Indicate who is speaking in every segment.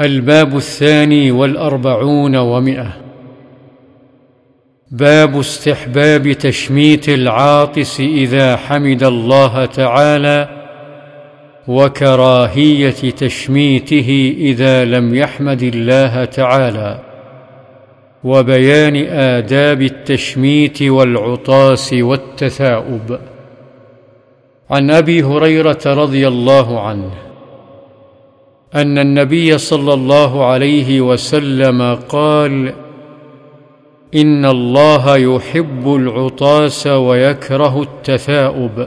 Speaker 1: الباب الثاني والأربعون ومئة. باب استحباب تشميت العاطس إذا حمد الله تعالى وكراهية تشميته إذا لم يحمد الله تعالى وبيان آداب التشميت والعطاس والتثاؤب. عن أبي هريرة رضي الله عنه. أن النبي صلى الله عليه وسلم قال إن الله يحب العطاس ويكره التثاؤب.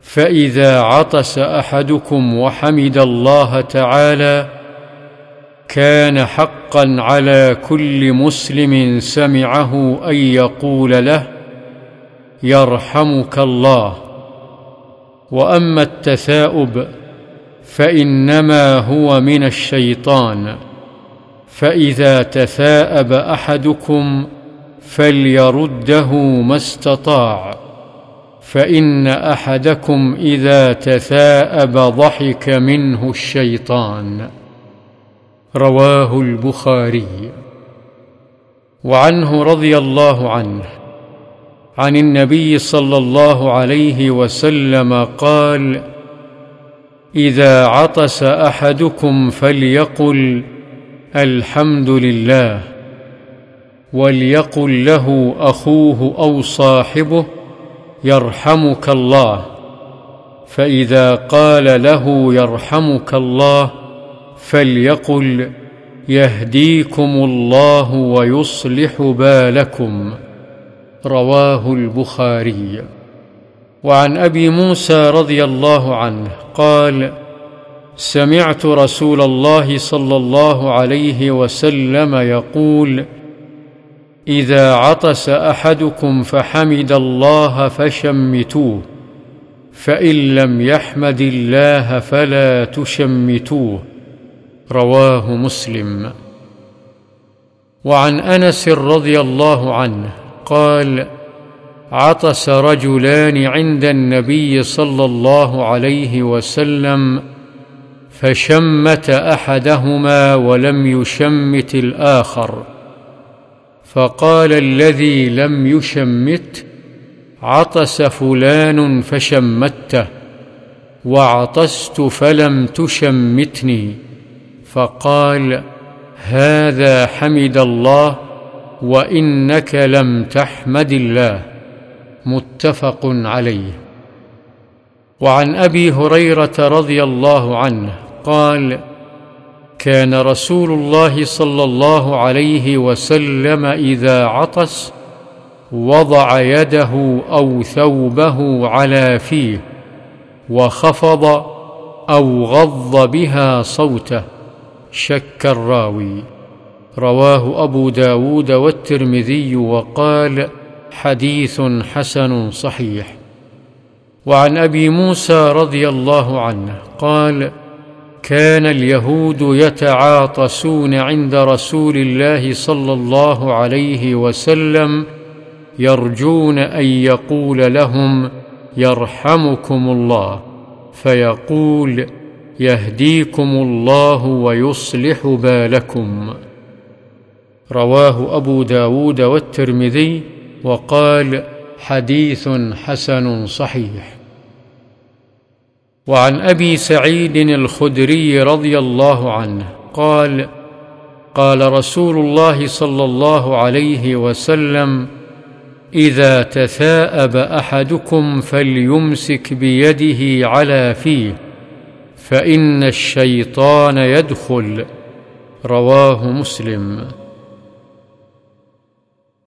Speaker 1: فإذا عطس أحدكم وحمد الله تعالى كان حقا على كل مسلم سمعه أن يقول له يرحمك الله. وأما التثاؤب فإنما هو من الشيطان فإذا تثاءب أحدكم فليرده ما استطاع فإن أحدكم إذا تثاءب ضحك منه الشيطان. رواه البخاري. وعنه رضي الله عنه عن النبي صلى الله عليه وسلم قال إذا عطس أحدكم فليقل الحمد لله وليقل له أخوه أو صاحبه يرحمك الله فإذا قال له يرحمك الله فليقل يهديكم الله ويصلح بالكم رواه البخاري. وعن أبي موسى رضي الله عنه قال سمعت رسول الله صلى الله عليه وسلم يقول إذا عطس أحدكم فحمد الله فشمتوه فإن لم يحمد الله فلا تشمتوه. رواه مسلم. وعن أنس رضي الله عنه قال عطس رجلان عند النبي صلى الله عليه وسلم فشمت أحدهما ولم يشمت الآخر. فقال الذي لم يشمت عطس فلان فشمته وعطست فلم تشمتني. فقال هذا حمد الله وإنك لم تحمد الله. متفق عليه. وعن أبي هريرة رضي الله عنه قال كان رسول الله صلى الله عليه وسلم إذا عطس وضع يده أو ثوبه على فيه وخفض أو غض بها صوته. شك الراوي. رواه أبو داود والترمذي وقال حديث حسن صحيح. وعن أبي موسى رضي الله عنه قال كان اليهود يتعاطسون عند رسول الله صلى الله عليه وسلم يرجون أن يقول لهم يرحمكم الله. فيقول يهديكم الله ويصلح بالكم. رواه أبو داود والترمذي وقال حديث حسن صحيح. وعن أبي سعيد الخدري رضي الله عنه قال قال رسول الله صلى الله عليه وسلم إذا تثاءب أحدكم فليمسك بيده على فيه فإن الشيطان يدخل. رواه مسلم.